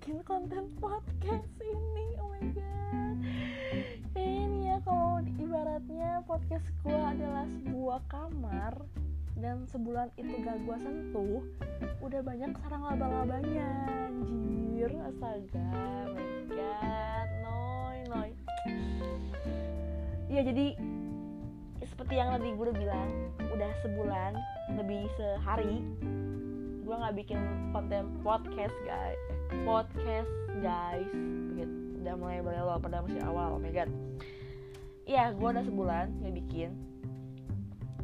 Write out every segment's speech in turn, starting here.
bikin konten podcast ini. Oh my god. Ini ya kalau ibaratnya podcast gue adalah sebuah kamar dan sebulan itu gak gue sentuh udah banyak sarang laba-labanya. Anjir astaga. Oh my god. Noy noy. Ya jadi seperti yang tadi gue udah bilang udah sebulan lebih sehari gue nggak bikin konten podcast guys podcast guys. Begitu udah mulai belok pada masih awal oh my god. Iya gue udah sebulan nggak bikin.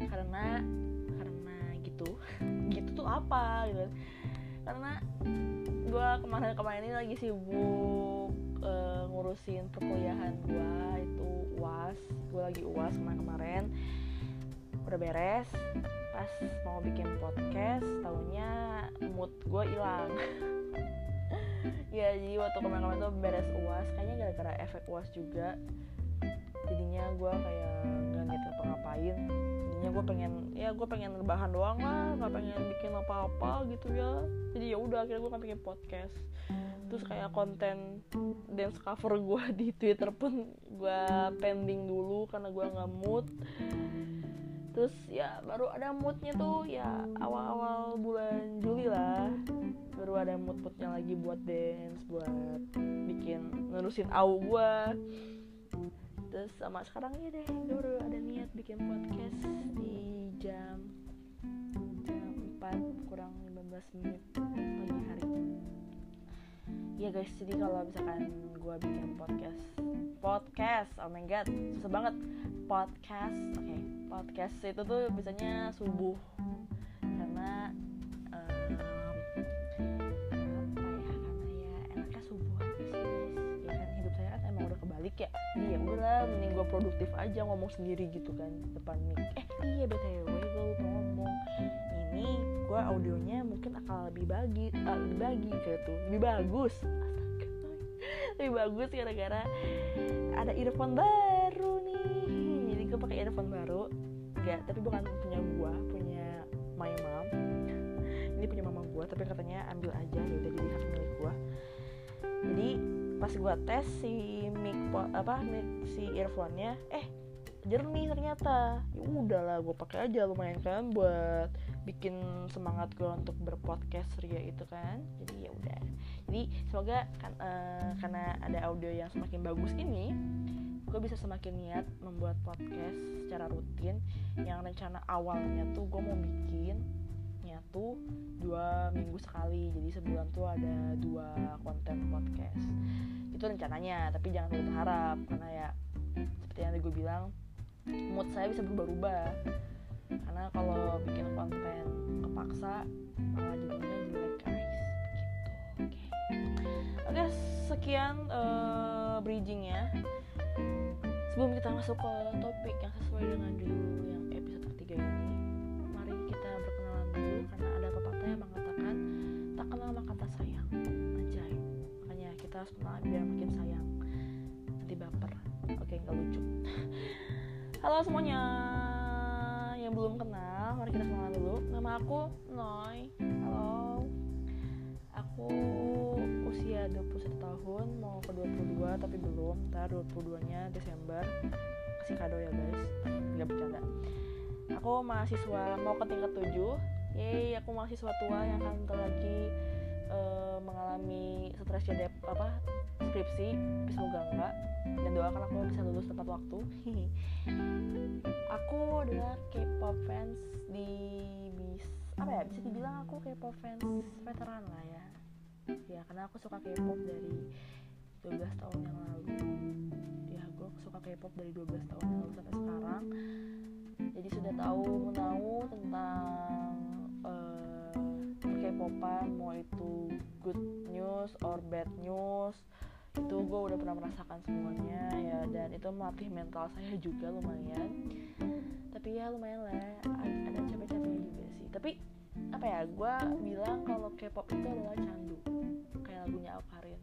Karena karena gitu. Gitu tuh apa gitu. Karena gue kemarin-kemarin ini lagi sibuk uh, ngurusin perkuliahan gue itu uas gue lagi uas kemarin-kemarin. Udah beres pas mau bikin podcast tahunya mood gue hilang. Ya jadi waktu kemarin-kemarin tuh beres uas kayaknya gara-gara efek uas juga. Jadinya gue kayak nggak niat ngapa-ngapain. Jadinya gue pengen ya gue pengen rebahan doang lah nggak pengen bikin apa-apa gitu ya. Jadi ya udah akhirnya gue kan bikin podcast. Terus kayak konten dance cover gue di twitter pun gue pending dulu karena gue nggak mood terus ya baru ada moodnya tuh ya awal-awal bulan Juli lah. Baru ada mood-moodnya lagi buat dance buat bikin nerusin au gue terus sama sekarang ya deh baru ada niat bikin podcast di jam jam 4 kurang 15 menit pagi hari. Ya guys jadi kalau misalkan gue bikin podcast podcast oh my god susah banget. Podcast oke. okay. Podcast itu tuh biasanya subuh. Karena apa ya karena ya enaknya subuh sih ya kan? Hidup saya kan emang udah kebalik ya. Ya udahlah mending gue produktif aja ngomong sendiri gitu kan depan mic. Eh iya btw gue lupa ngomong. Ini gue audionya mungkin akan lebih bagi uh, lebih bagi gitu lebih bagus. Lebih bagus gara-gara ada earphone baru nih. Jadi gue pakai earphone baru tapi bukan punya gue punya my mom. Ini punya mama gue tapi katanya ambil aja ya udah jadi hak milik gue jadi pas gue tes si mic apa mic si earphone-nya eh jernih ternyata. Ya udahlah gue pakai aja lumayan kan buat bikin semangat gue untuk berpodcast ria itu kan. Jadi ya udah. Jadi semoga kan uh, karena ada audio yang semakin bagus ini gue bisa semakin niat membuat podcast secara rutin. Yang rencana awalnya tuh gue mau bikin tuh dua minggu sekali. Jadi sebulan tuh ada dua konten podcast. Itu rencananya tapi jangan terlalu berharap karena ya seperti yang tadi gue bilang mood saya bisa berubah-ubah. Karena kalau bikin konten kepaksa malah jadinya jelek guys. Begitu oke. Okay. oke sekian uh, bridgingnya sebelum kita masuk ke topik yang sesuai dengan judul yang episode ketiga ini mari kita berkenalan dulu karena ada pepatah yang mengatakan tak kenal maka tak sayang. Anjay makanya kita harus kenal biar makin sayang. Nanti baper oke nggak lucu halo semuanya. Yang belum kenal mari kita kenalan dulu. Nama aku Noy. Halo. Aku usia 21 tahun mau ke 22 tapi belum. Ntar 22 nya Desember. Kasih kado ya guys. Nggak bercanda. Aku mahasiswa mau ke tingkat 7 yeay aku mahasiswa tua yang akan lagi uh, mengalami stres jadi apa skripsi tapi semoga enggak. Dan doakan aku bisa lulus tepat waktu. Aku adalah K-pop fans di bis apa ya bisa dibilang aku K-pop fans veteran lah ya. Ya karena aku suka K-pop dari 12 tahun yang lalu. Ya gue suka K-pop dari 12 tahun yang lalu sampai sekarang. Jadi sudah tahu menahu tentang uh, K-popan mau itu good news or bad news itu gue udah pernah merasakan semuanya ya. Dan itu melatih mental saya juga lumayan. Tapi ya lumayan lah ada capek-capeknya juga sih. Tapi apa ya gue bilang kalau K-pop itu adalah candu kayak lagunya Alkarin.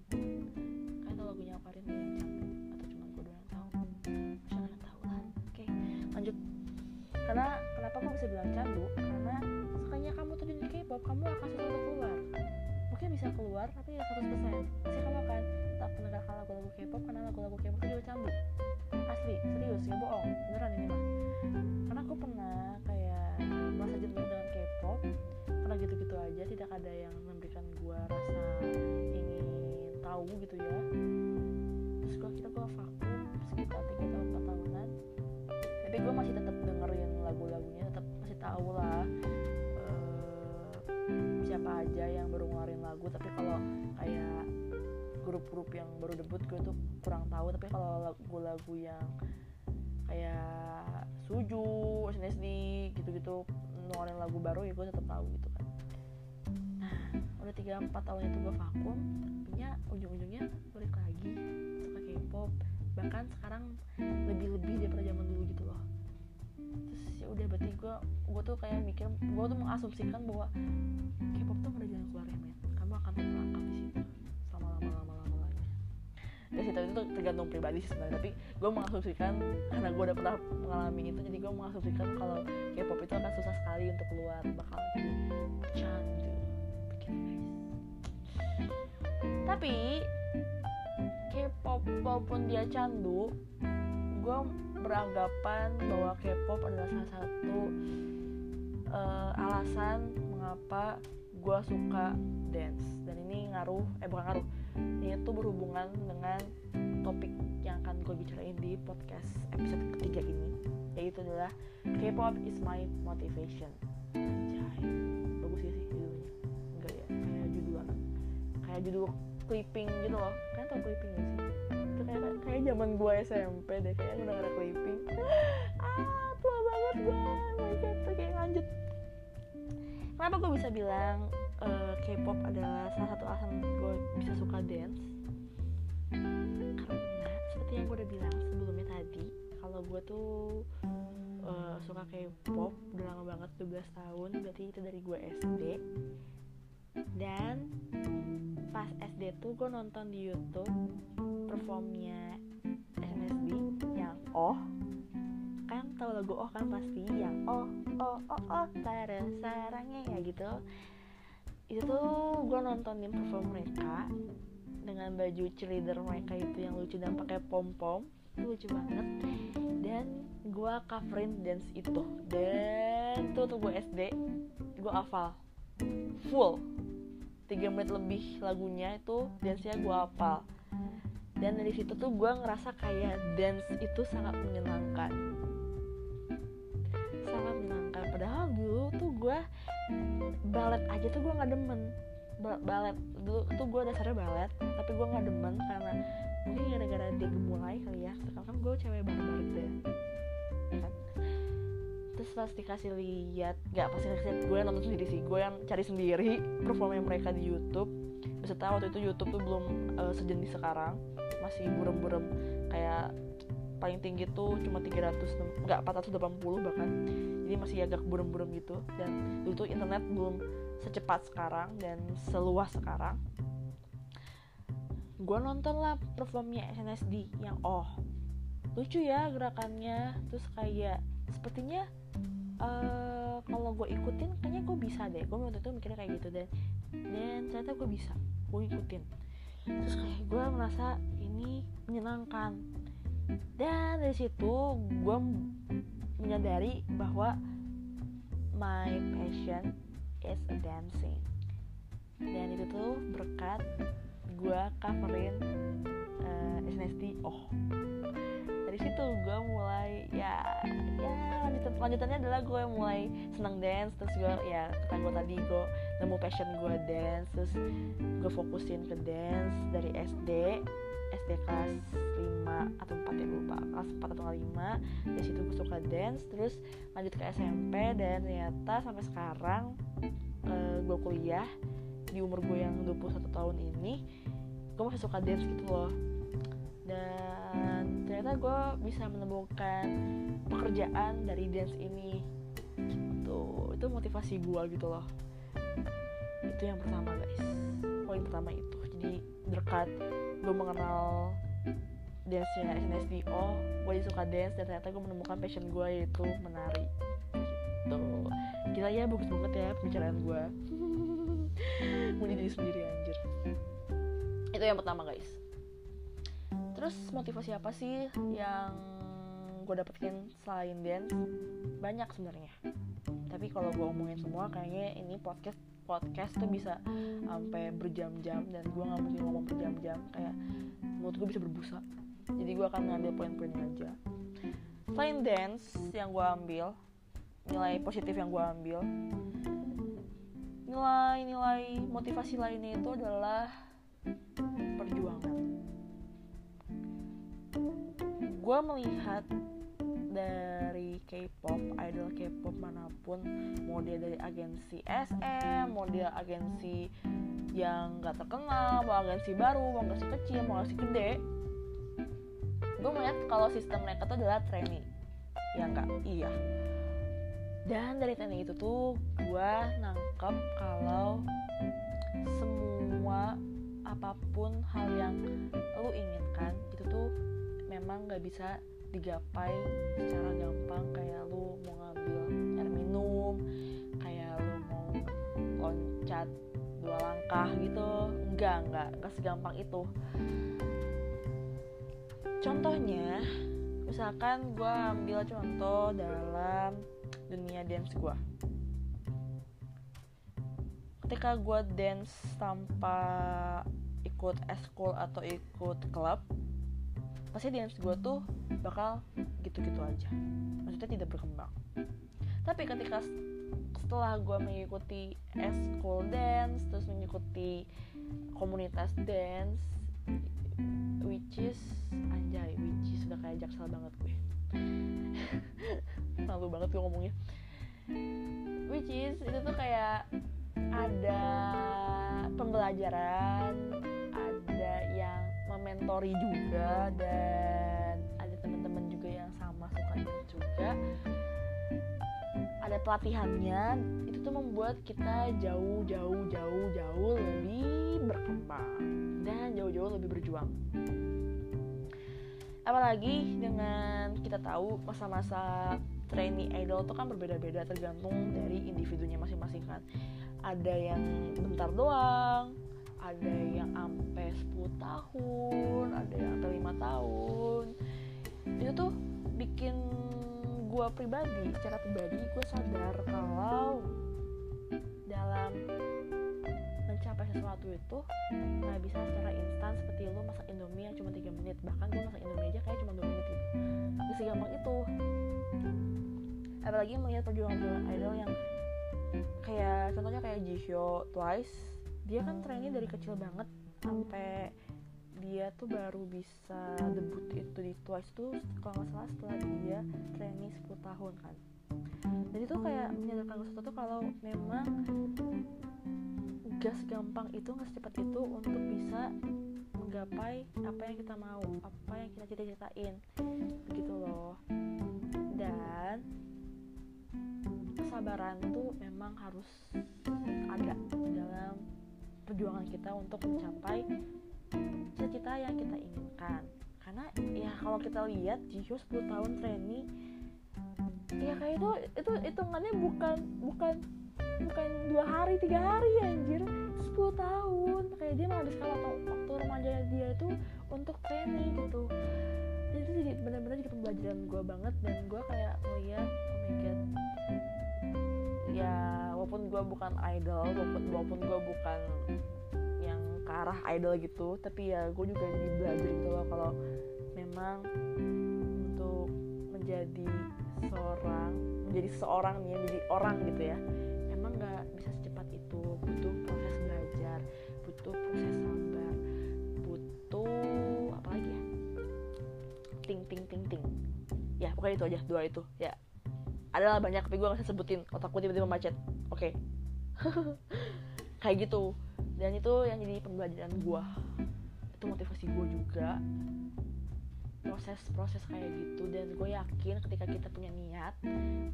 Kan kalau lagunya Alkarin yang candu atau cuma gue doang tahu? Yang tahu lah. Oke lanjut. Karena kenapa gue bisa bilang candu? Karena sekalinya kamu tuh di K-pop kamu akan selalu keluar. Keluar tapi ya 100% pasti kamu akan tak mendengarkan lagu-lagu K-pop karena lagu-lagu K-pop itu juga candu asli serius nggak bohong. Beneran ini mah. Karena aku pernah kayak merasa jenuh dengan K-pop karena gitu-gitu aja tidak ada yang memberikan gua rasa ingin tahu gitu ya. Terus gua kira gua vakum sekitar tiga tahun empat tahunan. Tapi gua masih tetap dengerin lagu-lagunya tetap masih tahu lah aja yang baru ngeluarin lagu tapi kalau kayak grup-grup yang baru debut gue tuh kurang tahu. Tapi kalau lagu-lagu yang kayak Suju, SNSD gitu-gitu ngeluarin lagu baru ya gue tetap tahu gitu kan. Nah udah tiga empat tahun itu gue vakum punya ujung-ujungnya balik lagi suka K-pop. Bahkan sekarang lebih-lebih daripada zaman dulu gitu loh terus ya udah berarti gue gue tuh kayak mikir gue tuh mengasumsikan bahwa K-pop tuh udah jalan keluar ya men. Kamu akan terperangkap di situ selama lama lama lama lamanya ya sih tapi itu tergantung pribadi sih sebenarnya. Tapi gue mengasumsikan karena gue udah pernah mengalami itu jadi gue mengasumsikan kalau K-pop itu akan susah sekali untuk keluar bakal jadi guys. Tapi K-pop walaupun dia candu gue beranggapan bahwa K-pop adalah salah satu uh, alasan mengapa gue suka dance. Dan ini ngaruh eh bukan ngaruh. Ini tuh berhubungan dengan topik yang akan gue bicarain di podcast episode ketiga ini yaitu adalah K-pop is my motivation. Anjay, bagus ya sih judulnya. Enggak ya kayak judul kayak judul clipping gitu loh. Kalian tau clipping gak sih itu kayak zaman gue SMP deh kayak udah ada clipping ah tua banget gue my god kayak lanjut. Kenapa gue bisa bilang uh, K-pop adalah salah satu alasan gue bisa suka dance? Karena seperti yang gue udah bilang sebelumnya tadi kalau gue tuh uh, suka K-pop udah lama banget 12 tahun. Berarti itu dari gue SD dan pas SD tuh gue nonton di YouTube performnya SNSD yang Oh kan tahu lagu Oh kan pasti yang Oh Oh Oh Oh Tara sarangnya ya gitu. Itu tuh gue nontonin perform mereka dengan baju cheerleader mereka itu yang lucu dan pakai pom pom itu lucu banget. Dan gue coverin dance itu. Dan tuh tuh gue SD gue hafal full. 3 menit lebih lagunya itu dance-nya gue hafal. Dan dari situ tuh gue ngerasa kayak dance itu sangat menyenangkan. Sangat menyenangkan. Padahal dulu tuh gue balet aja tuh gue nggak demen. Balet dulu tuh gue dasarnya balet tapi gue nggak demen karena mungkin gara-gara dia gemulai kali ya. Sekarang kan gue cewek barbar gitu terus pas dikasih lihat nggak pasti lihat gue yang nonton sendiri sih gue yang cari sendiri performa mereka di YouTube. Beserta waktu itu YouTube tuh belum uh, sejenis sekarang masih burem-burem kayak paling tinggi tuh cuma 300 nggak 480 bahkan. Jadi masih agak burem-burem gitu. Dan dulu tuh internet belum secepat sekarang dan seluas sekarang. Gue nonton lah performnya SNSD yang oh lucu ya gerakannya. Terus kayak sepertinya uh, kalau gue ikutin kayaknya gue bisa deh. Gue waktu itu mikirnya kayak gitu dan dan ternyata gue bisa. Gue ikutin. Terus kayak gue merasa ini menyenangkan. Dan dari situ gue menyadari bahwa my passion is dancing. Dan itu tuh berkat gue coverin uh, SNSD oh. Dari situ gue mulai ya ya lanjutan lanjutannya adalah gue mulai senang dance terus gue ya kata gue tadi gue nemu passion gue dance terus gue fokusin ke dance dari SD SD kelas 5 atau 4 ya lupa kelas 4 atau 5 dari situ gue suka dance terus lanjut ke SMP dan ternyata sampai sekarang uh, gue kuliah di umur gue yang 21 tahun ini gue masih suka dance gitu loh. Dan ternyata gue bisa menemukan pekerjaan dari dance ini. Gitu. Itu motivasi gue gitu loh. Itu yang pertama guys. Poin pertama itu. Jadi berkat gue mengenal dance nya SNSD oh gue suka dance dan ternyata gue menemukan passion gue yaitu menari. Gitu. Gila ya bagus banget ya pembicaraan gue muji diri sendiri anjir itu yang pertama guys. Terus motivasi apa sih yang gue dapetin selain dance? Banyak sebenarnya. Tapi kalau gue ngomongin semua kayaknya ini podcast podcast tuh bisa sampai berjam-jam dan gue nggak mungkin ngomong berjam-jam. Kayak mulut gue bisa berbusa. Jadi gue akan ngambil poin-poinnya aja. Selain dance yang gue ambil nilai positif yang gue ambil nilai-nilai motivasi lainnya itu adalah perjuangan gue melihat dari K-pop, idol K-pop mana pun, mau dia dari agensi SM, mau dia agensi yang gak terkenal, mau agensi baru, mau agensi kecil, mau agensi gede, gue melihat kalau sistem mereka itu adalah training, ya enggak? Iya. Dan dari training itu tuh gue nangkep kalau semua apa pun hal yang lu inginkan itu tuh memang gak bisa digapai secara gampang. Kayak lu mau ngambil air minum kayak lu mau loncat dua langkah gitu. Enggak enggak enggak segampang itu. Contohnya misalkan gue ambil contoh dalam dunia dance gue ketika gue dance tanpa ikut eskul atau ikut klub pasti dance gue tuh bakal gitu-gitu aja. Maksudnya tidak berkembang. Tapi ketika setelah gue mengikuti school dance terus mengikuti komunitas dance which is anjay which is sudah kayak jaksel banget gue. Malu banget gue ngomongnya. Which is itu tuh kayak ada pembelajaran ada yang mementori juga dan ada teman-teman juga yang sama suka juga. Ada pelatihannya itu tuh membuat kita jauh jauh jauh jauh lebih berkembang dan jauh-jauh lebih berjuang. Apalagi dengan kita tahu masa-masa trainee idol itu kan berbeda-beda tergantung dari individunya masing-masing kan. Ada yang bentar doang ada yang sampai 10 tahun ada yang sampai lima tahun. Itu tuh bikin gue pribadi secara pribadi gue sadar kalau sesuatu itu nggak bisa secara instan seperti lo masak indomie yang cuma 3 menit. Bahkan gue masak indomie aja kayak cuma 2 menit gitu. Gak segampang itu. Apalagi melihat perjuangan idol yang kayak contohnya kayak Jihyo Twice dia kan trennya dari kecil banget. Sampai dia tuh baru bisa debut itu di Twice tuh kalau nggak salah setelah dia training 10 tahun kan. Dan itu kayak menyadarkan gue sesuatu kalau memang gas gampang itu nggak secepat itu untuk bisa menggapai apa yang kita mau apa yang kita cita-citain. Begitu loh. Dan kesabaran tuh memang harus ada dalam perjuangan kita untuk mencapai cita-cita yang kita inginkan. Karena ya kalau kita lihat Jihyo 10 tahun training ya kayak itu itu hitungannya bukan bukan bukan dua hari tiga hari anjir. 10 tahun. Kayak dia menghabiskan waktu waktu remaja dia itu untuk training gitu. Jadi itu jadi benar-benar jadi pembelajaran gue banget dan gue kayak ngeliat oh my god. Ya walaupun gue bukan idol walaupun walaupun gue bukan yang ke arah idol gitu tapi ya gue juga jadi belajar gitu loh kalau memang untuk menjadi seorang menjadi seorang nih menjadi orang gitu ya ting ting ting ya pokoknya itu aja dua itu ya. Adalah banyak tapi gue gak bisa sebutin otakku tiba-tiba macet. Oke. Okay. kayak gitu. Dan itu yang jadi pembelajaran gue itu motivasi gue juga. Proses-proses kayak gitu. Dan gue yakin ketika kita punya niat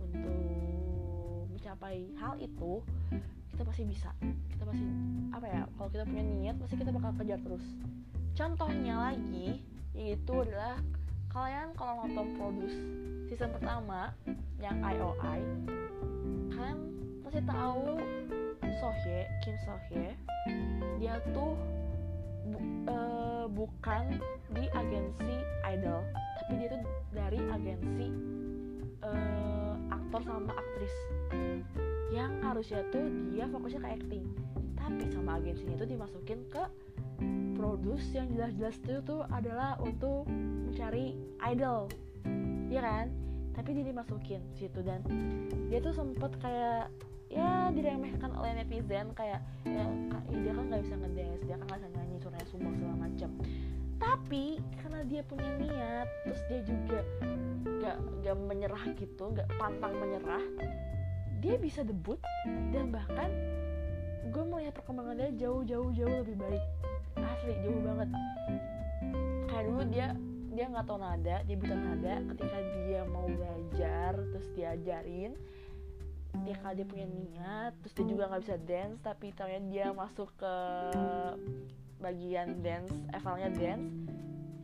untuk mencapai hal itu kita pasti bisa. Kita pasti apa ya kalau kita punya niat pasti kita bakal kejar terus. Contohnya lagi yaitu adalah kalian kalau nonton produce season pertama yang IOI kalian pasti tahu Sohye Kim Sohye. Dia tuh bu, uh, bukan di agensi idol tapi dia tuh dari agensi uh, aktor sama aktris. Yang harusnya tuh dia fokusnya ke acting tapi sama agensinya tuh dimasukin ke produce yang jelas-jelas itu tuh adalah untuk mencari idol. Ya kan? Tapi dia dimasukin situ dan dia tuh sempet kayak ya diremehkan oleh netizen kayak ya, dia kan nggak bisa ngedance dia kan nggak bisa nyanyi suaranya sumbang segala macam tapi karena dia punya niat terus dia juga gak, gak menyerah gitu gak pantang menyerah dia bisa debut dan bahkan gue melihat perkembangan dia jauh jauh jauh lebih baik. Asli jauh banget. Kayak dulu dia dia nggak tahu nada dia buta nada. Ketika dia mau belajar terus diajarin dia kalau dia punya niat terus dia juga nggak bisa dance tapi ternyata dia masuk ke bagian dance evalnya dance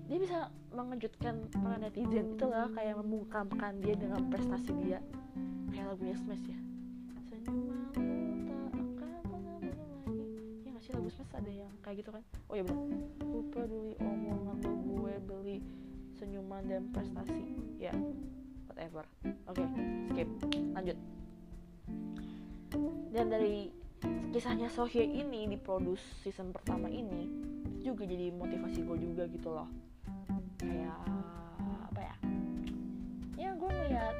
dia bisa mengejutkan para netizen. Itulah kayak membungkamkan dia dengan prestasi dia. Kayak lagunya Smash ya. Senyumanmu Smash ada yang kayak gitu kan. Oh ya benar ku peduli omongan gue beli senyuman dan prestasi. Ya yeah, whatever. Oke okay, skip. Lanjut. Dan dari kisahnya Sohye ini di produce season pertama ini juga jadi motivasi gue juga gitu loh. Kayak apa ya? Ya gue ngeliat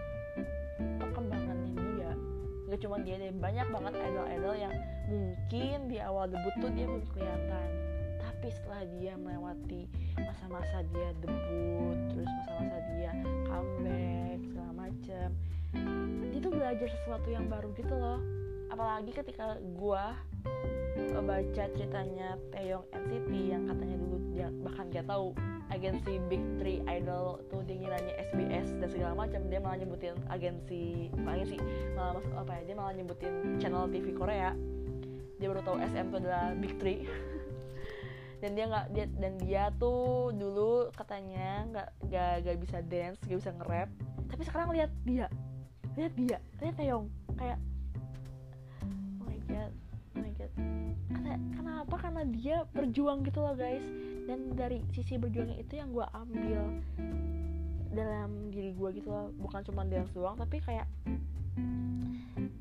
perkembangannya dia gak cuma dia deh banyak banget idol-idol mungkin di awal debut tuh dia belum kelihatan. Tapi setelah dia melewati masa-masa dia debut terus masa-masa dia comeback segala macem dia tuh belajar sesuatu yang baru gitu loh. Apalagi ketika gue baca ceritanya Taeyong NCT yang katanya dulu dia bahkan gak tahu agensi Big Three Idol tuh dia SBS dan segala macam dia malah nyebutin agensi agensi malah apa ya dia malah nyebutin channel TV Korea dia baru tahu SM itu adalah Big Three. Dan dia nggak dia dan dia tuh dulu katanya nggak nggak bisa dance nggak bisa nge-rap. Tapi sekarang lihat dia. Lihat dia. Lihat Taeyong. Kayak oh my god oh my god. Kata, kenapa? Karena dia berjuang gitu loh guys. Dan dari sisi berjuangnya itu yang gue ambil dalam diri gue gitu loh. Bukan cuma dance doang tapi kayak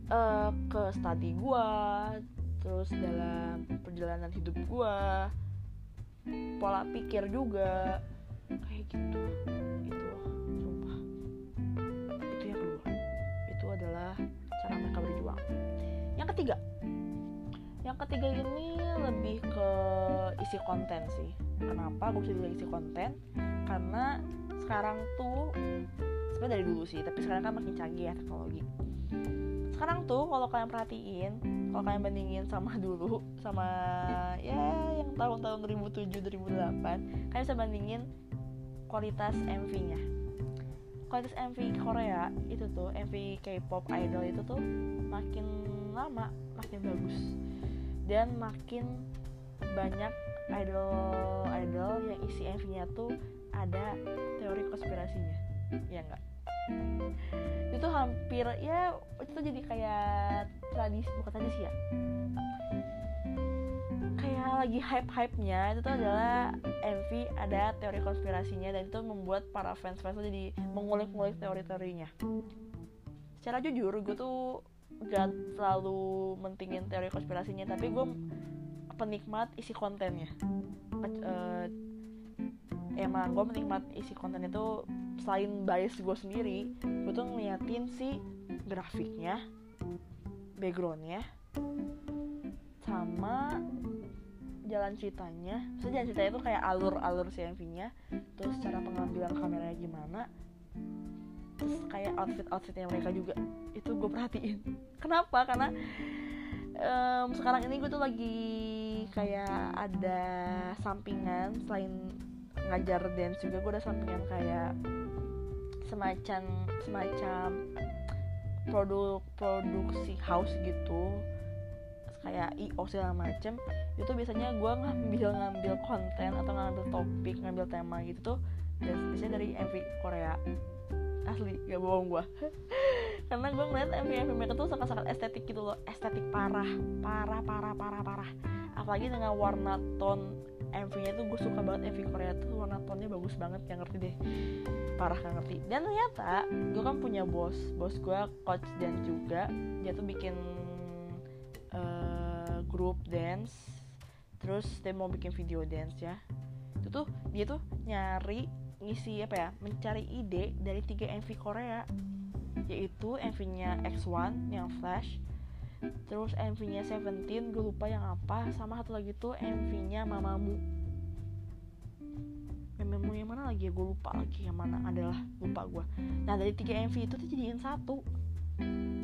uh, ke study gue terus dalam perjalanan hidup gue pola pikir juga kayak gitu. Itu sumpah. Itu yang kedua. Itu adalah cara mereka berjuang. Yang ketiga. Yang ketiga ini lebih ke isi konten sih. Kenapa gue bisa bilang isi konten? Karena sekarang tuh sebenarnya dari dulu sih tapi sekarang kan makin canggih ya teknologi sekarang tuh kalau kalian perhatiin kalau kalian bandingin sama dulu sama ya yang tahun-tahun 2007 2008 kalian bisa bandingin kualitas MV-nya kualitas MV Korea itu tuh MV K-pop idol itu tuh makin lama makin bagus. Dan makin banyak idol idol yang isi MV-nya tuh ada teori konspirasinya. Ya enggak itu hampir ya itu jadi kayak tradisi bukan tradisi ya. Kayak lagi hype hype nya itu tuh adalah MV ada teori konspirasinya dan itu membuat para fans fans tuh jadi mengulik-ngulik teori-teorinya. Secara jujur gue tuh gak selalu mentingin teori konspirasinya tapi gue penikmat isi kontennya. Uh, emang gue menikmat isi konten itu selain bias gue sendiri gue tuh ngeliatin si grafiknya backgroundnya sama jalan ceritanya. Terus jalan ceritanya tuh kayak alur-alur si MV-nya terus cara pengambilan kameranya gimana terus kayak outfit-outfitnya mereka juga. Itu gue perhatiin. Kenapa? Karena um, sekarang ini gue tuh lagi kayak ada sampingan selain ngajar dance juga gue ada sampingan kayak semacam semacam produk produksi house gitu. Kayak io segala macem. Itu biasanya gue ngambil ngambil konten atau ngambil topik ngambil tema gitu tuh dan biasanya dari MV Korea. Asli gak bohong gue karena gue ngeliat MV MV mereka tuh sangat sangat estetik gitu loh. Estetik parah parah parah parah parah. Apalagi dengan warna tone MV-nya tuh gue suka banget MV Korea tuh warna tone-nya bagus banget yang ngerti deh. Parah gak ngerti. Dan ternyata gue kan punya bos bos gue coach dan juga. Dia tuh bikin uh, grup dance terus dia mau bikin video dance ya. Itu tuh dia tuh nyari ngisi apa ya mencari ide dari tiga MV Korea. Yaitu MV-nya X1 yang Flash terus MV-nya Seventeen gue lupa yang apa. Sama satu lagi tuh MV-nya Mamamu Mamamu yang mana lagi ya? Gue lupa lagi yang mana adalah. Lupa gue nah dari tiga MV itu tuh jadiin satu.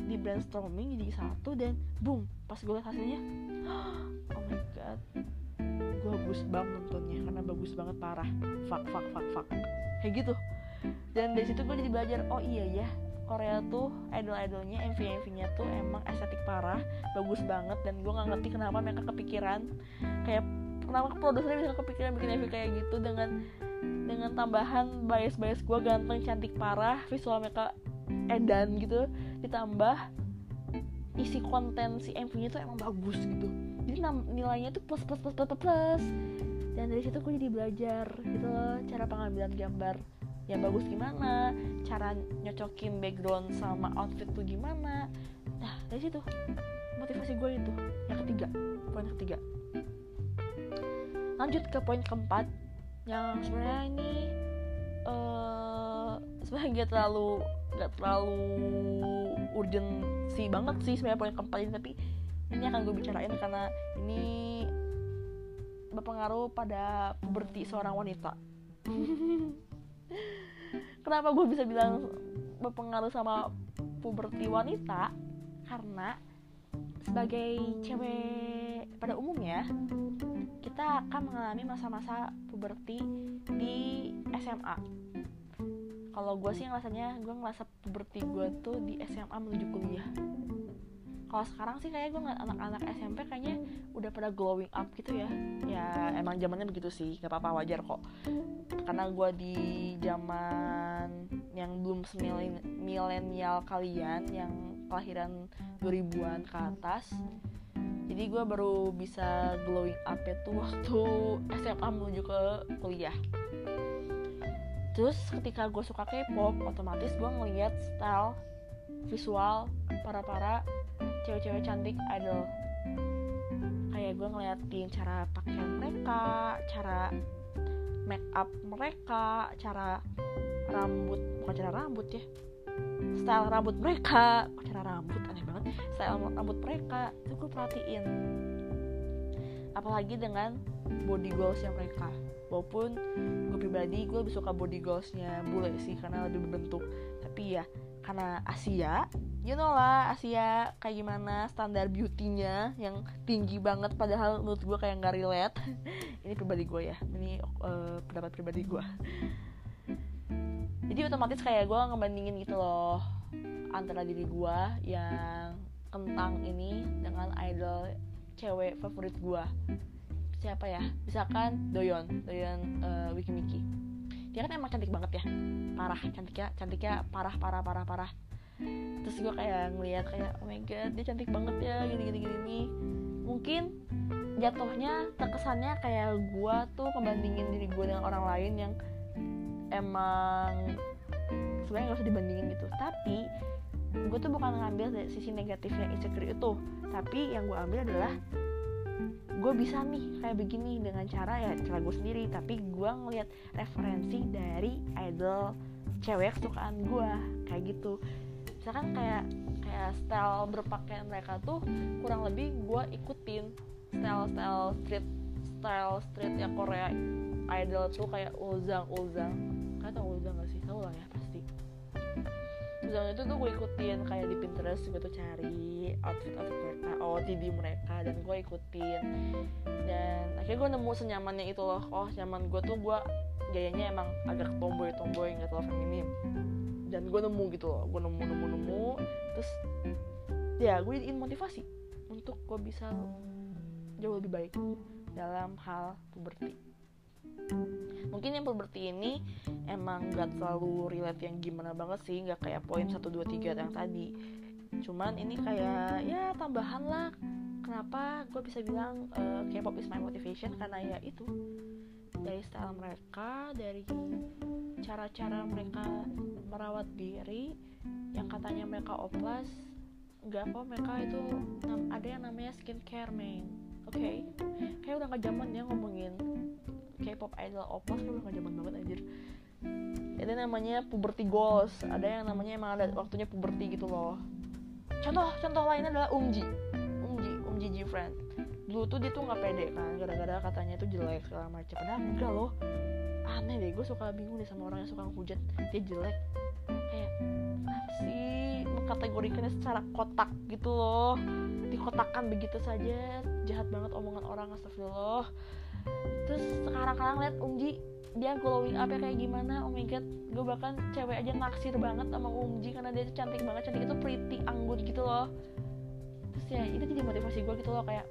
Di brainstorming jadi satu dan boom pas gue liat hasilnya oh my god. Gue bagus banget nontonnya karena bagus banget parah. Fuck fuck fuck fuck. Kayak gitu. Dan dari situ gue jadi belajar oh iya ya Korea tuh idol-idolnya MV-MV-nya tuh emang estetik parah bagus banget dan gue nggak ngerti kenapa mereka kepikiran kayak kenapa produsernya bisa kepikiran bikin MV kayak gitu dengan dengan tambahan bias-bias gue ganteng cantik parah visual mereka edan gitu ditambah isi konten si MV-nya tuh emang bagus gitu. Jadi nilainya tuh plus plus plus plus plus dan dari situ gue jadi belajar gitu loh cara pengambilan gambar yang bagus gimana cara nyocokin background sama outfit tuh gimana. Nah dari situ motivasi gue itu yang ketiga poin ketiga. Lanjut ke poin keempat yang sebenarnya ini uh, sebenarnya gak terlalu gak terlalu urgent sih banget sih sebenarnya poin keempat ini tapi ini akan gue bicarain karena ini berpengaruh pada puberti seorang wanita kenapa gue bisa bilang berpengaruh sama puberti wanita? Karena sebagai cewek pada umumnya kita akan mengalami masa-masa puberti di SMA kalau gue sih ngerasanya gue ngerasa puberti gue tuh di SMA menuju kuliah kalau sekarang sih kayak gue ngeliat anak-anak SMP kayaknya udah pada glowing up gitu ya. Ya emang zamannya begitu sih. Gak apa-apa wajar kok. Karena gue di zaman yang belum milenial kalian yang kelahiran 2000-an ke atas jadi gue baru bisa glowing up itu waktu SMA menuju ke kuliah. Terus ketika gue suka K-pop otomatis gue ngeliat style visual para-para cewek-cewek cantik idol. Kayak gue ngeliatin cara pakaian mereka cara make up mereka cara rambut bukan cara rambut ya. Style rambut mereka. Oh, cara rambut? Aneh banget. Style rambut mereka. Itu gue perhatiin. Apalagi dengan body goalsnya mereka. Walaupun gue pribadi gue lebih suka body goalsnya bule sih karena lebih berbentuk. Tapi ya karena Asia you know lah Asia kayak gimana standar beautynya yang tinggi banget padahal menurut gue kayak nggak relate. Ini pribadi gue ya ini uh, pendapat pribadi gue jadi otomatis kayak gue ngebandingin gitu loh antara diri gue yang kentang ini dengan idol cewek favorit gue siapa ya? Misalkan Doyon Doyon uh, Wiki Miki dia kan emang cantik banget ya. Parah cantiknya cantiknya parah parah parah parah. Terus gue kayak ngeliat kayak oh my god dia cantik banget ya gini gini gini, gini. mungkin jatuhnya terkesannya kayak gue tuh ngebandingin diri gue dengan orang lain yang emang sebenarnya gak usah dibandingin gitu. Tapi gue tuh bukan ngambil sisi negatifnya insecure itu. Tapi yang gue ambil adalah gue bisa nih kayak begini dengan cara ya cara gue sendiri. Tapi gue ngeliat referensi dari idol cewek kesukaan gue kayak gitu. Misalkan kayak kayak style berpakaian mereka tuh kurang lebih gue ikutin style style street style street yang Korea idol tuh kayak Ulzang Ulzang kata tau Ulzang gak sih? Tau lah ya Ulzang itu tuh gue ikutin kayak di Pinterest gue tuh cari outfit outfit mereka OOTD mereka dan gue ikutin. Dan akhirnya gue nemu senyamannya itu loh. Oh nyaman gue tuh gue gayanya emang agak tomboy tomboy nggak terlalu feminim. Dan gue nemu gitu loh gue nemu nemu nemu. Terus ya gue jadiin motivasi untuk gue bisa jauh lebih baik dalam hal puberti mungkin yang puberti ini emang gak terlalu relate yang gimana banget sih nggak kayak poin 1, 2, 3 yang tadi. Cuman ini kayak ya tambahan lah. Kenapa gue bisa bilang uh, K-pop is my motivation? Karena ya itu dari style mereka dari cara-cara mereka merawat diri yang katanya mereka oplas nggak kok mereka itu ada yang namanya skincare main oke? Okay? kayak udah gak zaman ya ngomongin K-pop idol oplas kayak udah zaman banget anjir. Itu namanya puberty goals. Ada yang namanya emang ada waktunya puberty gitu loh. Contoh contoh lainnya adalah Umji. Umji Umji G friend. Dulu tuh dia tuh nggak pede kan gara-gara katanya itu jelek segala macam padahal enggak loh. Aneh deh gue suka bingung deh sama orang yang suka hujat dia jelek. Kayak apa sih? Mengkategorikannya secara kotak gitu loh. Dikotakan begitu saja. Jahat banget omongan orang astagfirullah terus sekarang-kadang lihat Umji dia glowing up ya kayak gimana? Oh my god gue bahkan cewek aja naksir banget sama Umji karena dia cantik banget cantik itu pretty anggun gitu loh. Terus ya itu jadi motivasi gue gitu loh kayak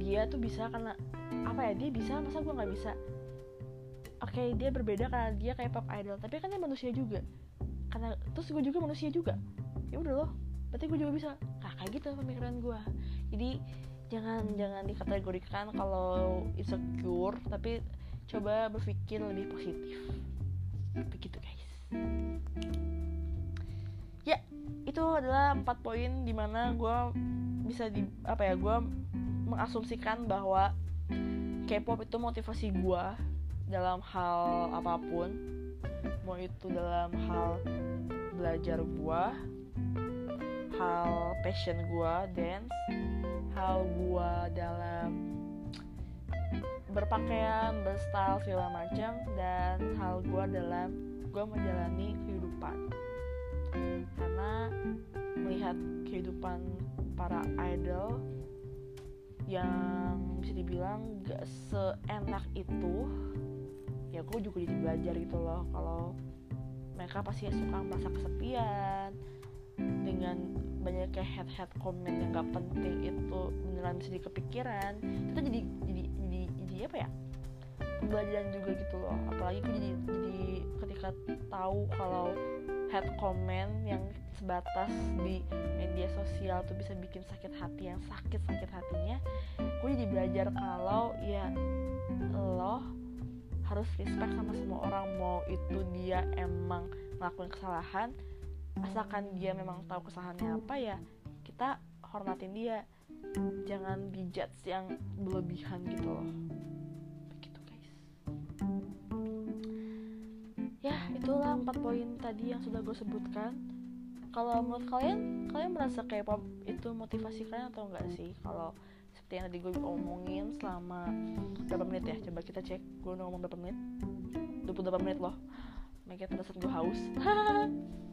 dia tuh bisa karena apa ya dia bisa masa gue nggak bisa? Oke okay, dia berbeda karena dia kayak pop idol tapi kan dia manusia juga. Karena terus gue juga manusia juga. Ya udah loh berarti gue juga bisa. Nah, kayak gitu pemikiran gue. Jadi jangan jangan dikategorikan kalau insecure tapi coba berpikir lebih positif. Begitu guys. Ya itu adalah empat poin di mana gue bisa di apa ya gue mengasumsikan bahwa K-pop itu motivasi gue dalam hal apa pun. Mau itu dalam hal belajar gue hal passion gue dance hal gue dalam berpakaian, berstyle segala macam dan hal gue dalam gue menjalani kehidupan. Karena melihat kehidupan para idol yang bisa dibilang gak seenak itu ya gue juga jadi belajar gitu loh kalau mereka pasti suka merasa kesepian dengan banyak kayak head head comment yang gak penting itu beneran bisa dikepikiran kita jadi jadi jadi apa ya? Pembelajaran juga gitu loh. Apalagi aku jadi jadi ketika tahu kalau head comment yang sebatas di media sosial tuh bisa bikin sakit hati yang sakit sakit hatinya gue jadi belajar kalau ya lo harus respect sama semua orang mau itu dia emang ngelakuin kesalahan asalkan dia memang tahu kesalahannya apa ya kita hormatin dia. Jangan dijudge yang berlebihan gitu loh. Begitu guys. Ya itulah empat poin tadi yang sudah gue sebutkan. Kalau menurut kalian kalian merasa K-pop itu motivasi kalian atau enggak sih? Kalau seperti yang tadi gue omongin selama berapa menit ya? Coba kita cek gue ngomong berapa menit? 28 menit loh. Pada saat gue haus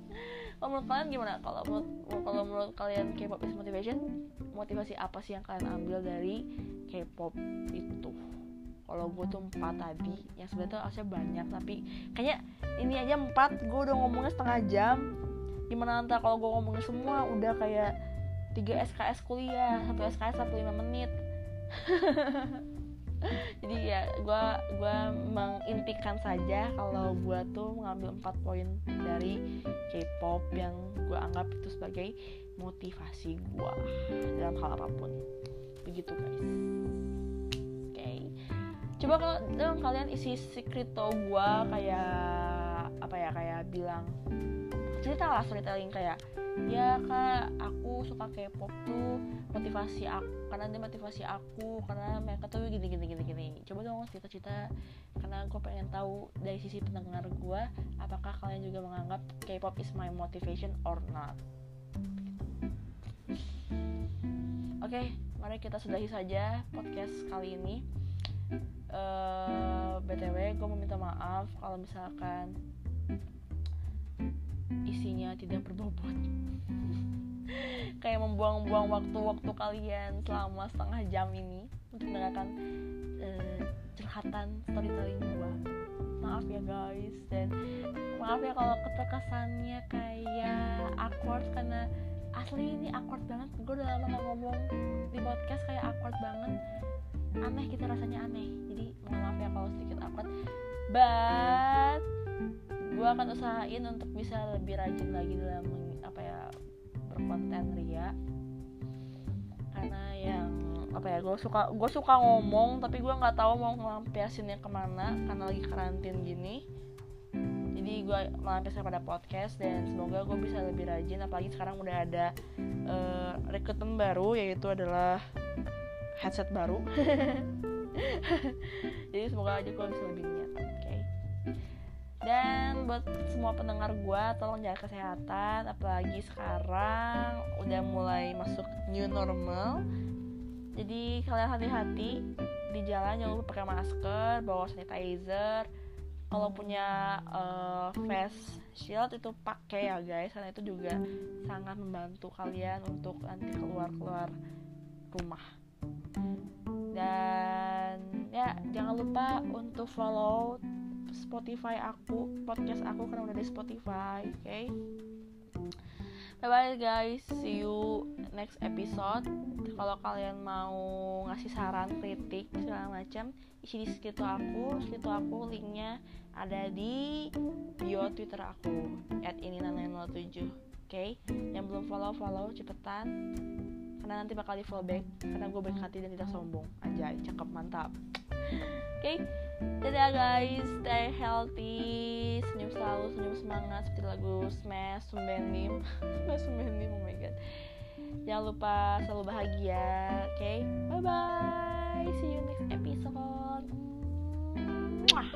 kalau menurut kalian gimana? Kalau menurut kalau menurut kalian K-pop is motivation motivasi apa sih yang kalian ambil dari K-pop itu? Kalau gue tuh empat tadi yang sebenarnya harusnya banyak tapi kayaknya ini aja empat gue udah ngomongnya setengah jam. Gimana nanti kalau gue ngomongnya semua udah kayak 3 SKS kuliah satu SKS 45 menit jadi ya gue gue mengintikan saja kalau gue tuh mengambil empat poin dari K-pop yang gue anggap itu sebagai motivasi gue dalam hal apa pun begitu guys oke okay. coba kalau dalam kalian isi secret gue kayak apa ya kayak bilang cerita lah storytelling kayak ya kak aku suka K-pop tuh motivasi aku karena dia motivasi aku karena mereka tuh gini gini gini gini. Coba dong cerita-cerita karena gue pengen tahu dari sisi pendengar gue apakah kalian juga menganggap K-pop is my motivation or not? Oke okay, mari kita sudahi saja podcast kali ini. Uh, btw gue mau minta maaf kalau misalkan isinya tidak berbobot kayak membuang-buang waktu-waktu kalian selama setengah jam ini untuk mendengarkan uh, curhatan storytelling gua. Maaf ya guys dan maaf ya kalau keterkesannya kayak awkward karena asli ini awkward banget. Gue udah lama gak ngomong di podcast kayak awkward banget. Aneh gitu rasanya aneh. Jadi mohon maaf ya kalau sedikit awkward. But gue akan usahain untuk bisa lebih rajin lagi dalam apa ya berkonten ria. Karena yang apa ya gue suka gue suka ngomong tapi gue nggak tahu mau ngelampiasinnya ke mana karena lagi karantin gini. Jadi gue melampiaskan pada podcast dan semoga gue bisa lebih rajin apalagi sekarang udah ada uh, rekrutmen baru yaitu adalah headset baru. Jadi semoga aja gue bisa lebih niat oke? okay? Dan buat semua pendengar gue tolong jaga kesehatan apalagi sekarang udah mulai masuk new normal. Jadi kalian hati-hati di jalan jangan lupa pakai masker bawa sanitizer. Kalau punya uh, face shield itu pakai ya guys. Karena itu juga sangat membantu kalian untuk nanti keluar keluar rumah. Dan ya jangan lupa untuk follow Spotify aku podcast aku karena udah di Spotify oke okay? bye bye guys see you next episode kalau kalian mau ngasih saran kritik segala macam isi di situ aku situ aku linknya ada di bio twitter aku at ini 907 oke okay? yang belum follow follow cepetan karena nanti bakal di follow back karena gue baik hati dan tidak sombong aja cakep mantap oke okay? dadah guys. Stay healthy. Senyum selalu senyum semangat. Seperti lagu smash sumbenim. Smash sumbenim oh my god. Jangan lupa selalu bahagia oke? Okay? bye bye see you next episode. Mwah.